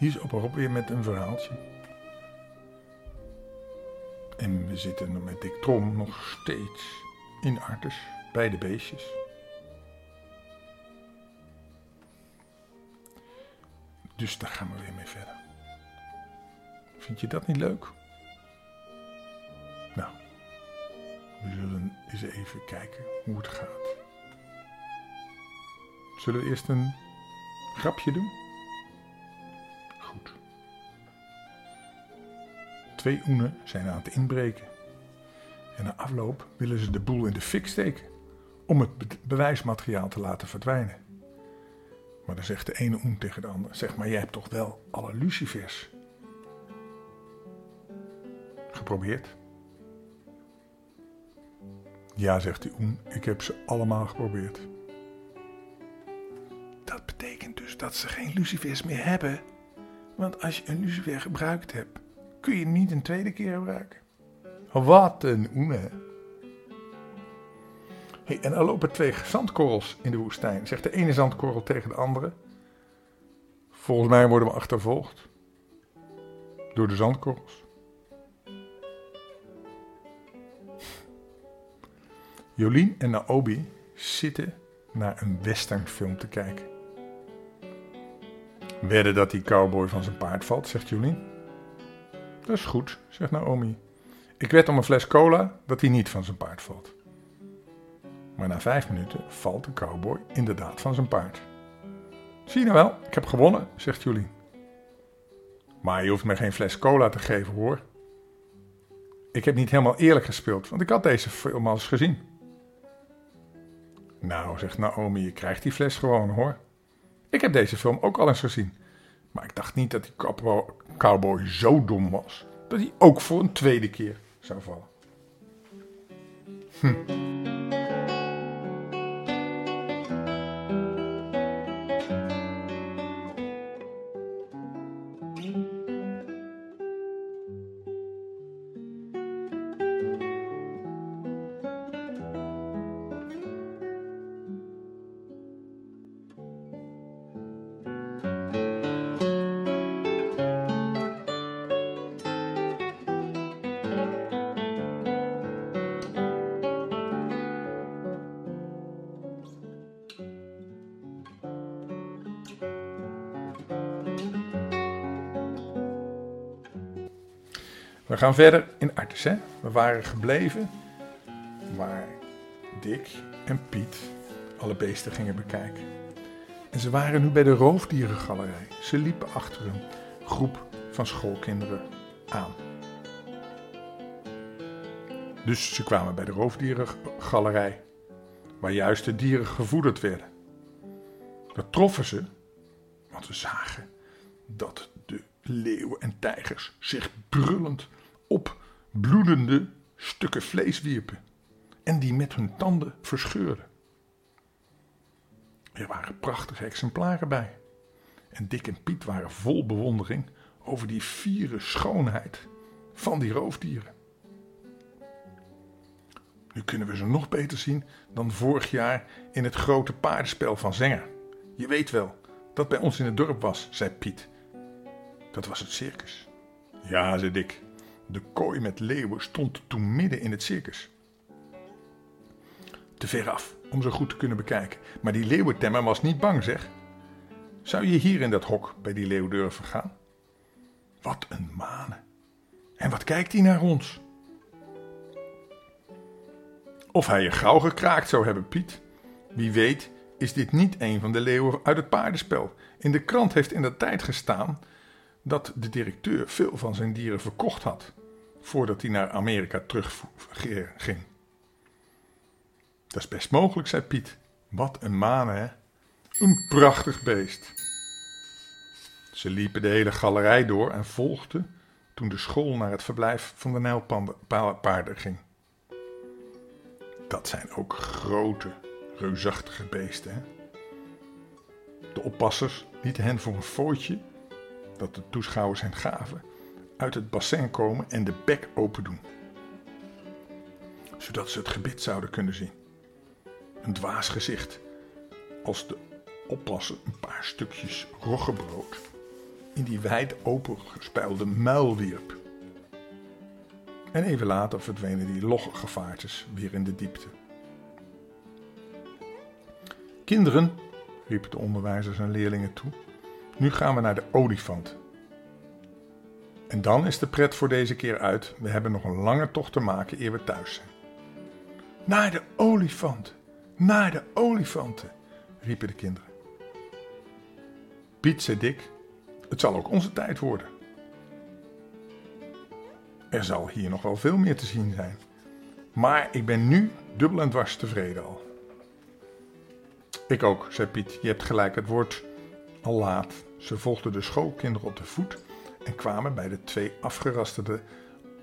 Hier is opa Rob weer met een verhaaltje. En we zitten met Dick Trom nog steeds in Artes bij de beestjes. Dus daar gaan we weer mee verder. Vind je dat niet leuk? Nou, we zullen eens even kijken hoe het gaat. Zullen we eerst een grapje doen? Twee oenen zijn aan het inbreken. En na afloop willen ze de boel in de fik steken om het be- bewijsmateriaal te laten verdwijnen. Maar dan zegt de ene oen tegen de ander: Zeg maar, jij hebt toch wel alle lucifers geprobeerd? Ja, zegt die oen, ik heb ze allemaal geprobeerd. Dat betekent dus dat ze geen lucifers meer hebben. Want als je een lucifer gebruikt hebt, kun je niet een tweede keer gebruiken. Wat een oene. Hey, en er lopen twee zandkorrels in de woestijn, zegt de ene zandkorrel tegen de andere. Volgens mij worden we achtervolgd door de zandkorrels. Jolien en Naomi zitten naar een westernfilm te kijken. Wedden dat die cowboy van zijn paard valt, zegt Jolien. Dat is goed, zegt Naomi. Ik wed om een fles cola dat hij niet van zijn paard valt. Maar na vijf minuten valt de cowboy inderdaad van zijn paard. Zie je nou wel, ik heb gewonnen, zegt Jolien. Maar je hoeft me geen fles cola te geven hoor. Ik heb niet helemaal eerlijk gespeeld, want ik had deze film al eens gezien. Nou, zegt Naomi, je krijgt die fles gewoon hoor. Ik heb deze film ook al eens gezien. Maar ik dacht niet dat die cowboy- zo dom was dat hij ook voor een tweede keer zou vallen. We gaan verder in Artes. Hè? We waren gebleven waar Dick en Piet alle beesten gingen bekijken. En ze waren nu bij de roofdierengalerij. Ze liepen achter een groep van schoolkinderen aan. Dus ze kwamen bij de roofdierengalerij, waar juist de dieren gevoederd werden. Dat troffen ze, want ze zagen dat de leeuwen en tijgers zich brullend op bloedende stukken vlees wierpen en die met hun tanden verscheurden. Er waren prachtige exemplaren bij. En Dick en Piet waren vol bewondering over die fiere schoonheid van die roofdieren. Nu kunnen we ze nog beter zien dan vorig jaar in het grote paardenspel van Zenger. Je weet wel, dat bij ons in het dorp was, zei Piet. Dat was het circus. Ja, zei Dick. De kooi met leeuwen stond toen midden in het circus. Te ver af om zo goed te kunnen bekijken. Maar die leeuwentemmer was niet bang, zeg. Zou je hier in dat hok bij die leeuw durven gaan? Wat een manen. En wat kijkt hij naar ons? Of hij je gauw gekraakt zou hebben, Piet. Wie weet is dit niet een van de leeuwen uit het paardenspel. In de krant heeft in de tijd gestaan dat de directeur veel van zijn dieren verkocht had, voordat hij naar Amerika terug ging. Dat is best mogelijk, zei Piet. Wat een maan, hè? Een prachtig beest. Ze liepen de hele galerij door en volgden toen de school naar het verblijf van de nijlpaarden ging. Dat zijn ook grote, reusachtige beesten, hè? De oppassers lieten hen voor een footje dat de toeschouwers hen gaven, uit het bassin komen en de bek open doen. Zodat ze het gebit zouden kunnen zien. Een dwaas gezicht als de oppasser een paar stukjes roggebrood in die wijd opengespuilde muil wierp. En even later verdwenen die logge gevaartes weer in de diepte. Kinderen, riep de onderwijzer zijn leerlingen toe, nu gaan we naar de olifant. En dan is de pret voor deze keer uit. We hebben nog een lange tocht te maken eer we thuis zijn. Naar de olifant, naar de olifanten, riepen de kinderen. Piet zei Dick, het zal ook onze tijd worden. Er zal hier nog wel veel meer te zien zijn. Maar ik ben nu dubbel en dwars tevreden al. Ik ook, zei Piet. Je hebt gelijk, het wordt al laat. Ze volgden de schoolkinderen op de voet en kwamen bij de twee afgerasterde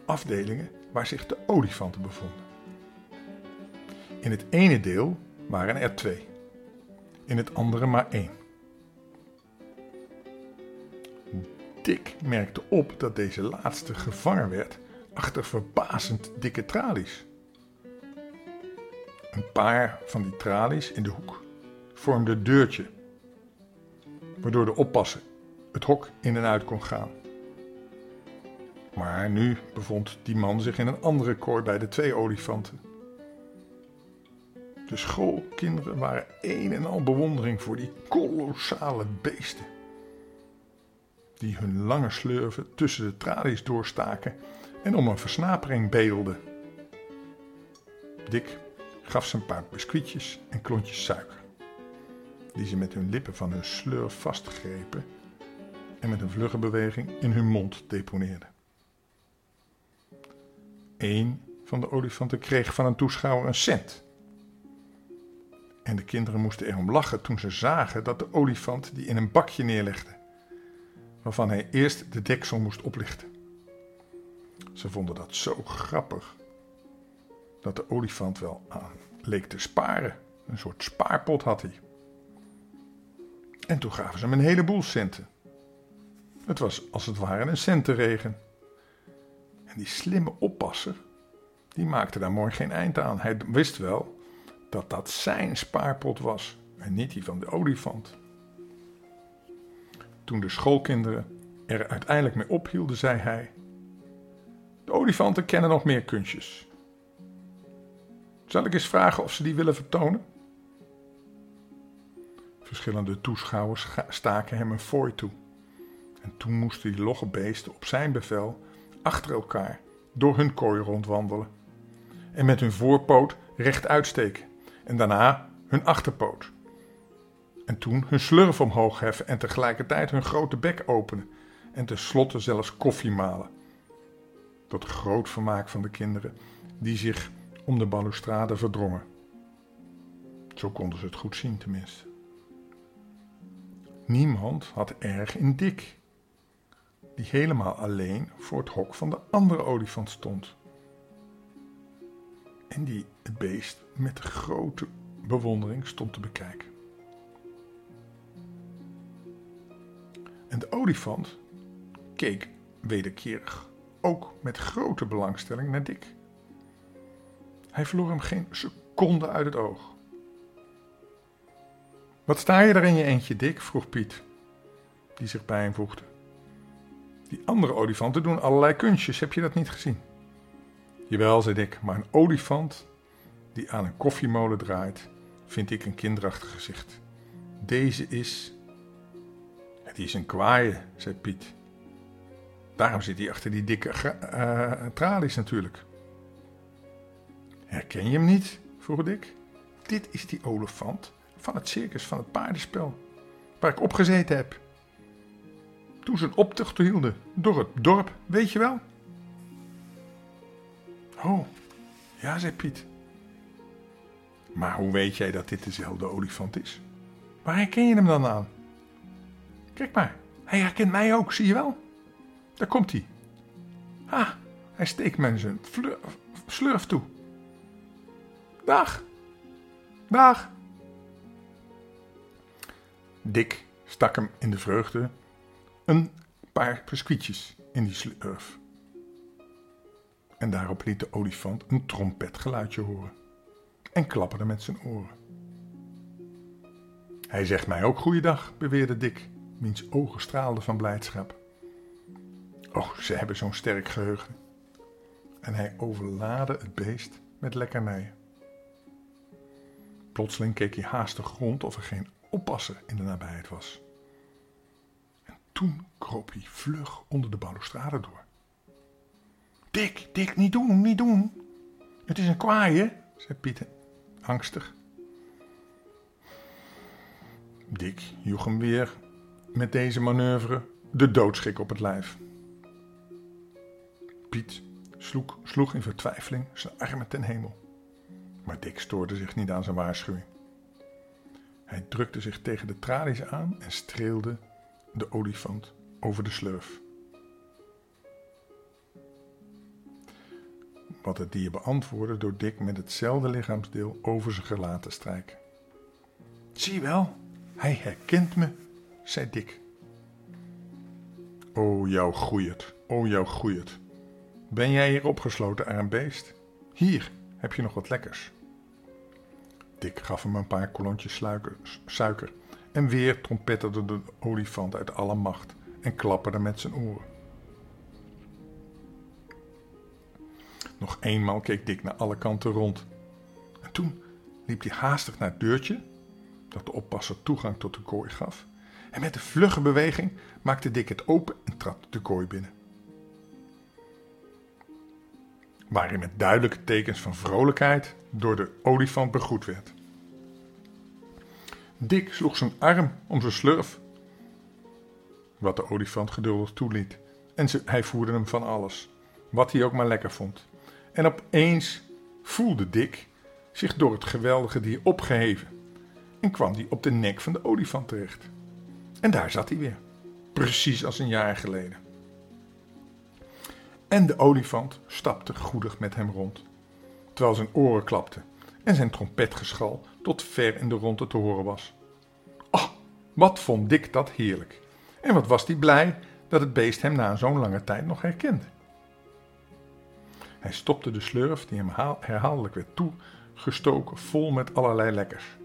afdelingen waar zich de olifanten bevonden. In het ene deel waren er twee, in het andere maar één. Dick merkte op dat deze laatste gevangen werd achter verbazend dikke tralies. Een paar van die tralies in de hoek vormden deurtje, waardoor de oppasser het hok in en uit kon gaan. Maar nu bevond die man zich in een andere kooi bij de twee olifanten. De schoolkinderen waren een en al bewondering voor die kolossale beesten. Die hun lange slurven tussen de tralies doorstaken en om een versnapering bedelden. Dick gaf ze een paar biscuitjes en klontjes suiker, die ze met hun lippen van hun slurf vastgrepen en met een vlugge beweging in hun mond deponeerden. Eén van de olifanten kreeg van een toeschouwer een cent. En de kinderen moesten erom lachen toen ze zagen dat de olifant die in een bakje neerlegde, waarvan hij eerst de deksel moest oplichten. Ze vonden dat zo grappig dat de olifant wel aan leek te sparen. Een soort spaarpot had hij. En toen gaven ze hem een heleboel centen. Het was als het ware een centenregen. En die slimme oppasser, die maakte daar mooi geen eind aan. Hij wist wel dat dat zijn spaarpot was en niet die van de olifant. Toen de schoolkinderen er uiteindelijk mee ophielden, zei hij: De olifanten kennen nog meer kunstjes. Zal ik eens vragen of ze die willen vertonen? Verschillende toeschouwers staken hem een fooi toe. En toen moesten die logge beesten op zijn bevel achter elkaar door hun kooi rondwandelen. En met hun voorpoot recht uitsteken. En daarna hun achterpoot. En toen hun slurf omhoog heffen en tegelijkertijd hun grote bek openen. En tenslotte zelfs koffie malen. Tot groot vermaak van de kinderen die zich om de balustrade verdrongen. Zo konden ze het goed zien tenminste. Niemand had erg in dik die helemaal alleen voor het hok van de andere olifant stond. En die het beest met grote bewondering stond te bekijken. En de olifant keek wederkerig, ook met grote belangstelling naar Dick. Hij verloor hem geen seconde uit het oog. Wat sta je er in je eentje, Dick? vroeg Piet, die zich bij hem voegde. Die andere olifanten doen allerlei kunstjes, heb je dat niet gezien? Jawel, zei ik, maar een olifant die aan een koffiemolen draait, vind ik een kinderachtig gezicht. Deze is. Het is een kwaaie, zei Piet. Daarom zit hij achter die dikke uh, tralies natuurlijk. Herken je hem niet? vroeg ik. Dit is die olifant van het circus van het paardenspel, waar ik opgezeten heb toen ze een optocht hielden door het dorp, weet je wel? Oh, ja, zei Piet. Maar hoe weet jij dat dit dezelfde olifant is? Waar herken je hem dan aan? Kijk maar, hij herkent mij ook, zie je wel? Daar komt hij. Ah, hij steekt me zijn slurf toe. Dag. Dag. Dick stak hem in de vreugde een paar biscuitjes in die slurf. En daarop liet de olifant een trompetgeluidje horen en klapperde met zijn oren. Hij zegt mij ook goeiedag, beweerde Dick wiens ogen straalden van blijdschap. Oh, ze hebben zo'n sterk geheugen. En hij overlaadde het beest met lekkernijen. Plotseling keek hij haastig rond of er geen oppasser in de nabijheid was. En toen kroop hij vlug onder de balustrade door. Dick, Dick, niet doen, niet doen. Het is een kwaaie, zei Pieter, angstig. Dick joeg hem weer met deze manoeuvre de doodschrik op het lijf. Piet sloeg, sloeg in vertwijfeling zijn armen ten hemel. Maar Dick stoorde zich niet aan zijn waarschuwing. Hij drukte zich tegen de tralies aan en streelde de olifant over de slurf. Wat het dier beantwoordde door Dick met hetzelfde lichaamsdeel over zijn gelaat te strijken. Zie wel, hij herkent me, zei Dick. O, jouw groeiert, o, jouw groeiert. Ben jij hier opgesloten aan een beest? Hier heb je nog wat lekkers. Dick gaf hem een paar kolontjes suiker en weer trompetterde de olifant uit alle macht en klapperde met zijn oren. Nog eenmaal keek Dick naar alle kanten rond. En toen liep hij haastig naar het deurtje, dat de oppasser toegang tot de kooi gaf. En met een vlugge beweging maakte Dick het open en trad de kooi binnen. Waarin met duidelijke tekens van vrolijkheid door de olifant begroet werd. Dick sloeg zijn arm om zijn slurf, wat de olifant geduldig toeliet. En hij voerde hem van alles, wat hij ook maar lekker vond. En opeens voelde Dick zich door het geweldige dier opgeheven en kwam hij op de nek van de olifant terecht. En daar zat hij weer, precies als een jaar geleden. En de olifant stapte goedig met hem rond, terwijl zijn oren klapten en zijn trompetgeschal tot ver in de ronde te horen was. Oh, wat vond Dick dat heerlijk! En wat was hij blij dat het beest hem na zo'n lange tijd nog herkende. Hij stopte de slurf die hem herhaaldelijk werd toegestoken vol met allerlei lekkers.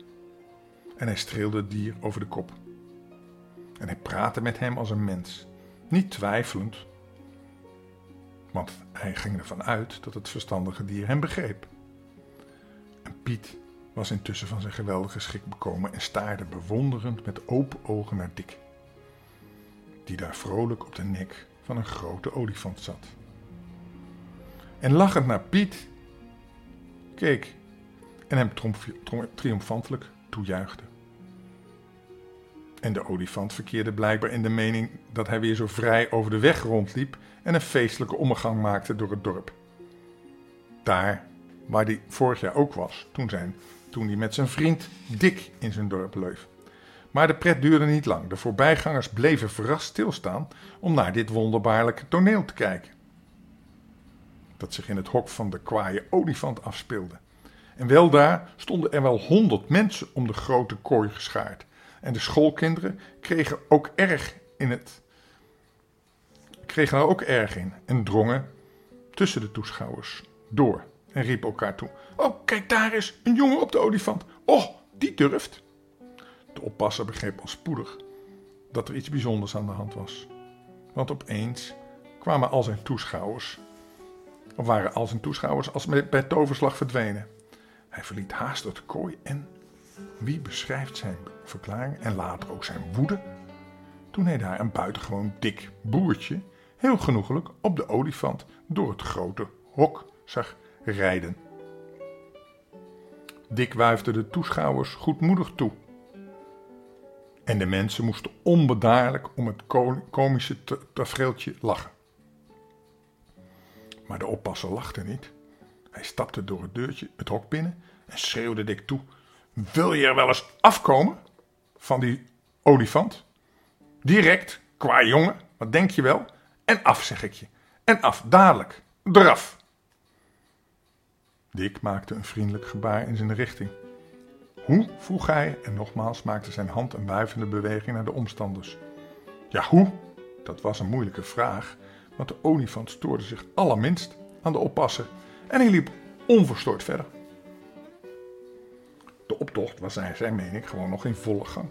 En hij streelde het dier over de kop. En hij praatte met hem als een mens, niet twijfelend, want hij ging ervan uit dat het verstandige dier hem begreep. En Piet was intussen van zijn geweldige schrik bekomen en staarde bewonderend met open ogen naar Dick, die daar vrolijk op de nek van een grote olifant zat en lachend naar Piet keek en hem triomfantelijk toejuichte. En de olifant verkeerde blijkbaar in de mening dat hij weer zo vrij over de weg rondliep en een feestelijke omgang maakte door het dorp. Daar waar hij vorig jaar ook was, toen, zijn, toen hij met zijn vriend Dick in zijn dorp leef. Maar de pret duurde niet lang. De voorbijgangers bleven verrast stilstaan om naar dit wonderbaarlijke toneel te kijken dat zich in het hok van de kwaaie olifant afspeelde. En wel daar stonden er wel honderd mensen om de grote kooi geschaard. En de schoolkinderen kregen ook erg in het. Kregen er ook erg in en drongen tussen de toeschouwers door en riepen elkaar toe: Oh, kijk daar is een jongen op de olifant. Oh, die durft. De oppasser begreep al spoedig dat er iets bijzonders aan de hand was. Want opeens kwamen al zijn toeschouwers of waren al zijn toeschouwers als bij toverslag verdwenen. Hij verliet haastig de kooi en wie beschrijft zijn verklaring en later ook zijn woede toen hij daar een buitengewoon dik boertje heel genoegelijk op de olifant door het grote hok zag rijden. Dick wuifde de toeschouwers goedmoedig toe. En de mensen moesten onbedaarlijk om het komische tafereeltje lachen. Maar de oppasser lachte niet. Hij stapte door het deurtje het hok binnen en schreeuwde Dick toe: Wil je er wel eens afkomen van die olifant? Direct, qua jongen, wat denk je wel? En af, zeg ik je. En af, dadelijk. Eraf. Dick maakte een vriendelijk gebaar in zijn richting. Hoe? vroeg hij en nogmaals maakte zijn hand een wuivende beweging naar de omstanders. Ja, hoe? Dat was een moeilijke vraag, want de olifant stoorde zich allerminst aan de oppasser en hij liep onverstoord verder. De optocht was naar zijn mening gewoon nog in volle gang.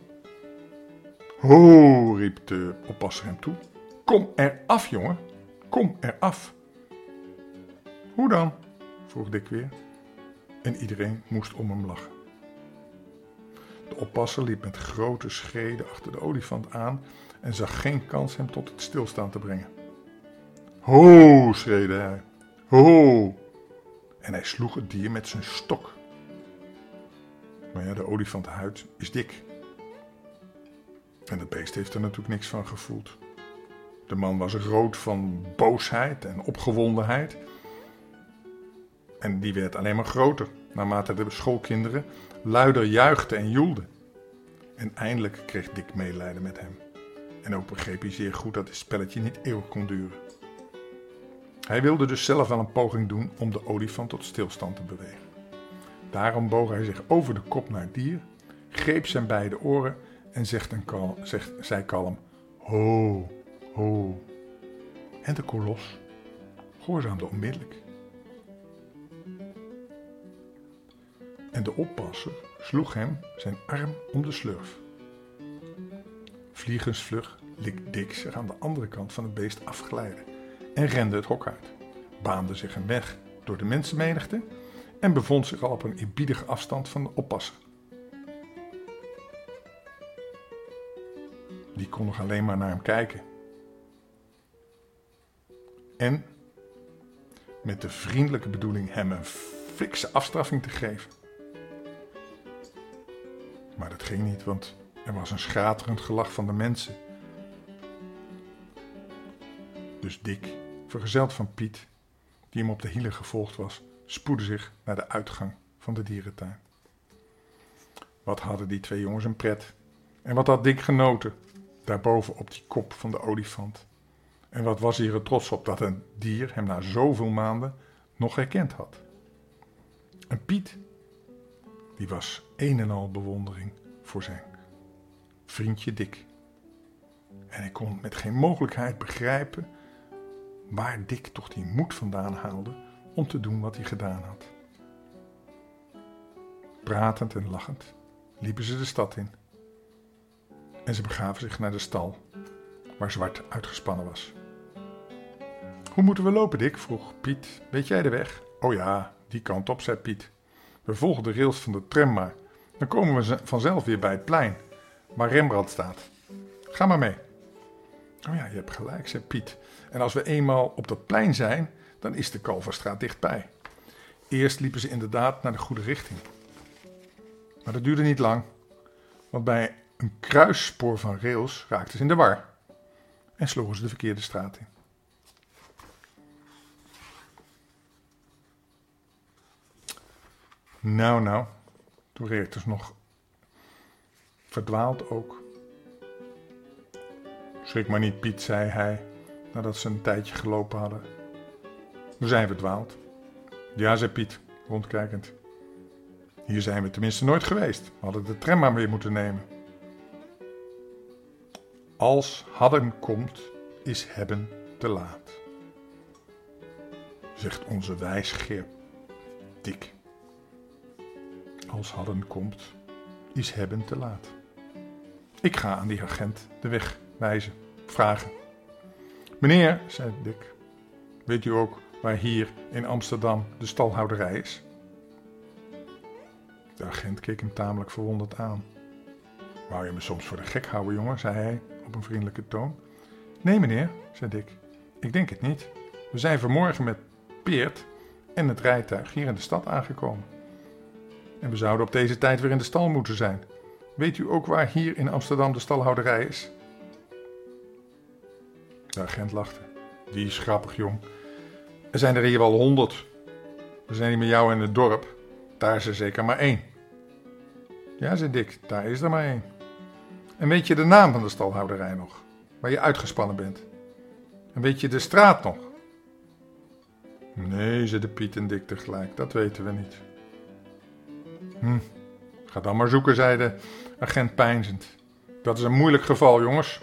Ho, riep de oppasser hem toe. Kom er af, jongen. Kom er af. Hoe dan? vroeg Dick weer. En iedereen moest om hem lachen. De oppasser liep met grote schreden achter de olifant aan en zag geen kans hem tot het stilstaan te brengen. Ho, schreeuwde hij. Ho! En hij sloeg het dier met zijn stok. Maar ja, de olifantenhuid is dik. En het beest heeft er natuurlijk niks van gevoeld. De man was rood van boosheid en opgewondenheid. En die werd alleen maar groter naarmate de schoolkinderen luider juichten en joelden. En eindelijk kreeg Dick medelijden met hem. En ook begreep hij zeer goed dat het spelletje niet eeuwig kon duren. Hij wilde dus zelf wel een poging doen om de olifant tot stilstand te bewegen. Daarom boog hij zich over de kop naar het dier, greep zijn beide oren en zegt een kalm, zegt, zei kalm: Ho, ho. En de kolos gehoorzaamde onmiddellijk. En de oppasser sloeg hem zijn arm om de slurf. Vliegensvlug liet Dick zich aan de andere kant van het beest afglijden en rende het hok uit, baande zich een weg door de mensenmenigte en bevond zich al op een eerbiedige afstand van de oppasser. Die kon nog alleen maar naar hem kijken. En met de vriendelijke bedoeling hem een fikse afstraffing te geven. Maar dat ging niet, want er was een schaterend gelach van de mensen. Dus Dick, vergezeld van Piet, die hem op de hielen gevolgd was, spoedde zich naar de uitgang van de dierentuin. Wat hadden die twee jongens een pret. En wat had Dick genoten, daarboven op die kop van de olifant. En wat was hij er trots op dat een dier hem na zoveel maanden nog herkend had. En Piet, die was een en al bewondering voor zijn vriendje Dick. En ik kon met geen mogelijkheid begrijpen waar Dick toch die moed vandaan haalde om te doen wat hij gedaan had. Pratend en lachend liepen ze de stad in. En ze begaven zich naar de stal, waar zwart uitgespannen was. Hoe moeten we lopen, Dick? vroeg Piet. Weet jij de weg? Oh ja, die kant op, zei Piet. We volgen de rails van de tram maar. Dan komen we vanzelf weer bij het plein, waar Rembrandt staat. Ga maar mee. Oh ja, je hebt gelijk, zei Piet. En als we eenmaal op dat plein zijn, dan is de Kalverstraat dichtbij. Eerst liepen ze inderdaad naar de goede richting. Maar dat duurde niet lang, want bij een kruisspoor van rails raakten ze in de war en sloegen ze de verkeerde straat in. Nou, nou, toen reed dus nog verdwaald ook. Schrik maar niet, Piet, zei hij, nadat ze een tijdje gelopen hadden. We zijn verdwaald. Ja, zei Piet, rondkijkend. Hier zijn we tenminste nooit geweest. We hadden de tram maar weer moeten nemen. Als hadden komt, is hebben te laat. Zegt onze wijsgeer Dik. Als hadden komt, is hebben te laat. Ik ga aan die agent de weg wijzen, vragen. Meneer, zei Dick, weet u ook waar hier in Amsterdam de stalhouderij is? De agent keek hem tamelijk verwonderd aan. Wou je me soms voor de gek houden, jongen? zei hij op een vriendelijke toon. Nee, meneer, zei Dick. Ik denk het niet. We zijn vanmorgen met Peert en het rijtuig hier in de stad aangekomen. En we zouden op deze tijd weer in de stal moeten zijn. Weet u ook waar hier in Amsterdam de stalhouderij is? De agent lachte. Die is grappig, jong. Er zijn er hier wel honderd. We zijn hier met jou in het dorp. Daar is er zeker maar één. Ja, zei Dick, daar is er maar één. En weet je de naam van de stalhouderij nog? Waar je uitgespannen bent? En weet je de straat nog? Nee, zei de Piet en Dick tegelijk, dat weten we niet. Hm, ga dan maar zoeken, zei de agent pijnzend. Dat is een moeilijk geval, jongens.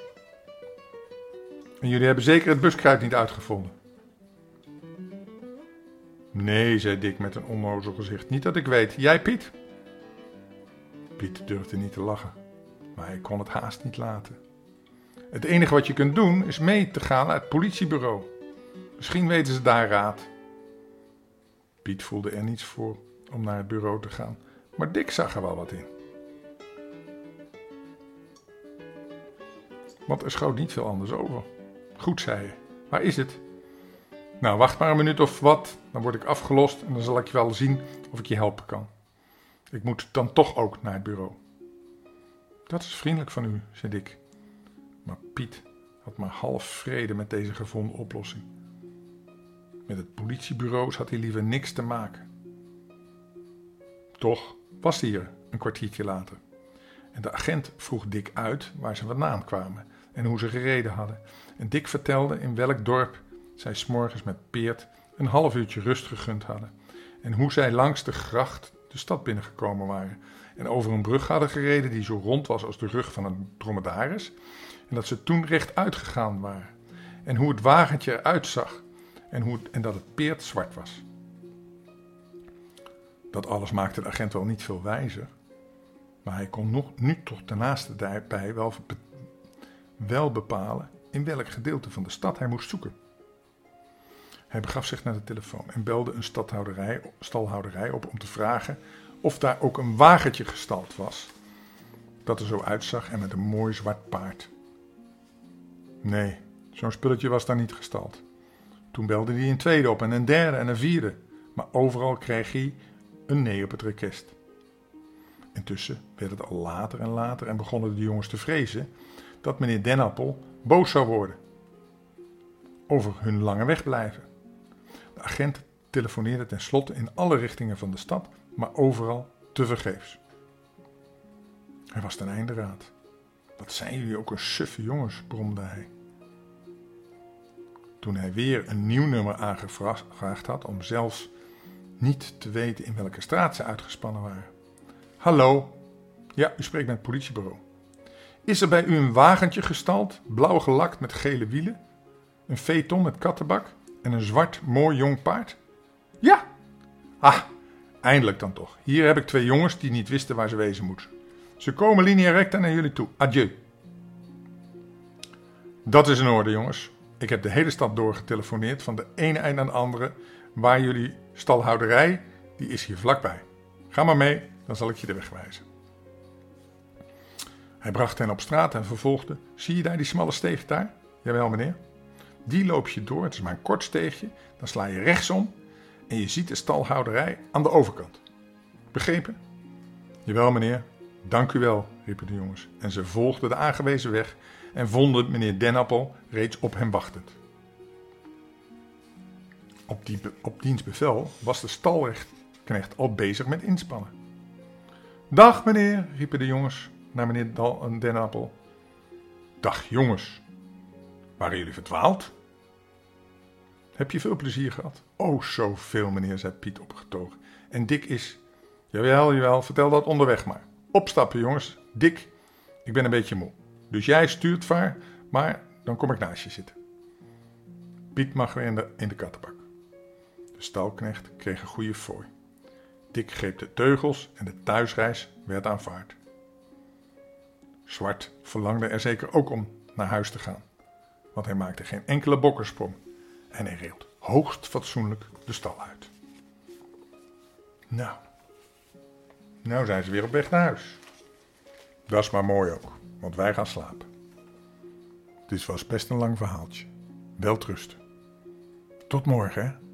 En jullie hebben zeker het buskruid niet uitgevonden. Nee, zei Dick met een onnozel gezicht. Niet dat ik weet. Jij, Piet? Piet durfde niet te lachen, maar hij kon het haast niet laten. Het enige wat je kunt doen is mee te gaan naar het politiebureau. Misschien weten ze daar raad. Piet voelde er niets voor om naar het bureau te gaan, maar Dick zag er wel wat in. Want er schoot niet veel anders over. Goed, zei je. Waar is het? Nou, wacht maar een minuut of wat, dan word ik afgelost en dan zal ik je wel zien of ik je helpen kan. Ik moet dan toch ook naar het bureau. Dat is vriendelijk van u, zei Dick. Maar Piet had maar half vrede met deze gevonden oplossing. Met het politiebureau had hij liever niks te maken. Toch was hij er een kwartiertje later. En de agent vroeg Dick uit waar ze vandaan kwamen en hoe ze gereden hadden. En Dick vertelde in welk dorp zij s'morgens met Peert een half uurtje rust gegund hadden. En hoe zij langs de gracht de stad binnengekomen waren. En over een brug hadden gereden die zo rond was als de rug van een dromedaris. En dat ze toen rechtuit gegaan waren. En hoe het wagentje eruit zag. En, hoe en dat het peert zwart was. Dat alles maakte de agent wel niet veel wijzer. Maar hij kon nog, nu toch naaste daarbij wel, wel bepalen in welk gedeelte van de stad hij moest zoeken. Hij begaf zich naar de telefoon en belde een stalhouderij op om te vragen of daar ook een wagentje gestald was. Dat er zo uitzag en met een mooi zwart paard. Nee, zo'n spulletje was daar niet gestald. Toen belde hij een tweede op en een derde en een vierde. Maar overal kreeg hij een nee op het request. Intussen werd het al later en later en begonnen de jongens te vrezen dat meneer Denappel boos zou worden over hun lange wegblijven. De agent telefoneerde tenslotte in alle richtingen van de stad, maar overal tevergeefs. Hij was ten einde raad. Wat zijn jullie ook een suffe jongens, bromde hij. Toen hij weer een nieuw nummer aangevraagd had om zelfs niet te weten in welke straat ze uitgespannen waren. Hallo, ja, u spreekt met het politiebureau. Is er bij u een wagentje gestald, blauw gelakt met gele wielen? Een phaeton met kattenbak en een zwart, mooi jong paard? Ja. Ah, eindelijk dan toch. Hier heb ik twee jongens die niet wisten waar ze wezen moeten. Ze komen linea recta naar jullie toe. Adieu. Dat is in orde, jongens. Ik heb de hele stad doorgetelefoneerd, van de ene eind aan de andere, waar jullie stalhouderij, die is hier vlakbij. Ga maar mee, dan zal ik je de weg wijzen. Hij bracht hen op straat en vervolgde: Zie je daar die smalle steeg daar? Jawel, meneer. Die loop je door, het is maar een kort steegje. Dan sla je rechtsom en je ziet de stalhouderij aan de overkant. Begrepen? Jawel, meneer. Dank u wel, riepen de jongens. En ze volgden de aangewezen weg en vonden meneer Denappel reeds op hem wachtend. Op, die, op diens bevel was de stalknecht al bezig met inspannen. Dag meneer, riepen de jongens naar meneer Denappel. Dag jongens, waren jullie verdwaald? Heb je veel plezier gehad? Oh, zoveel, meneer, zei Piet opgetogen. En Dick is. Jawel, jawel, vertel dat onderweg maar. Opstappen, jongens. Dick, ik ben een beetje moe. Dus jij stuurt vaar, maar dan kom ik naast je zitten. Piet mag weer in de, in de kattenbak. De stalknecht kreeg een goede fooi. Dick greep de teugels en de thuisreis werd aanvaard. Zwart verlangde er zeker ook om naar huis te gaan, want hij maakte geen enkele bokkersprong en hij reed hoogst fatsoenlijk de stal uit. Nou, nou zijn ze weer op weg naar huis. Dat is maar mooi ook, want wij gaan slapen. Dit was best een lang verhaaltje. Wel trusten. Tot morgen, hè?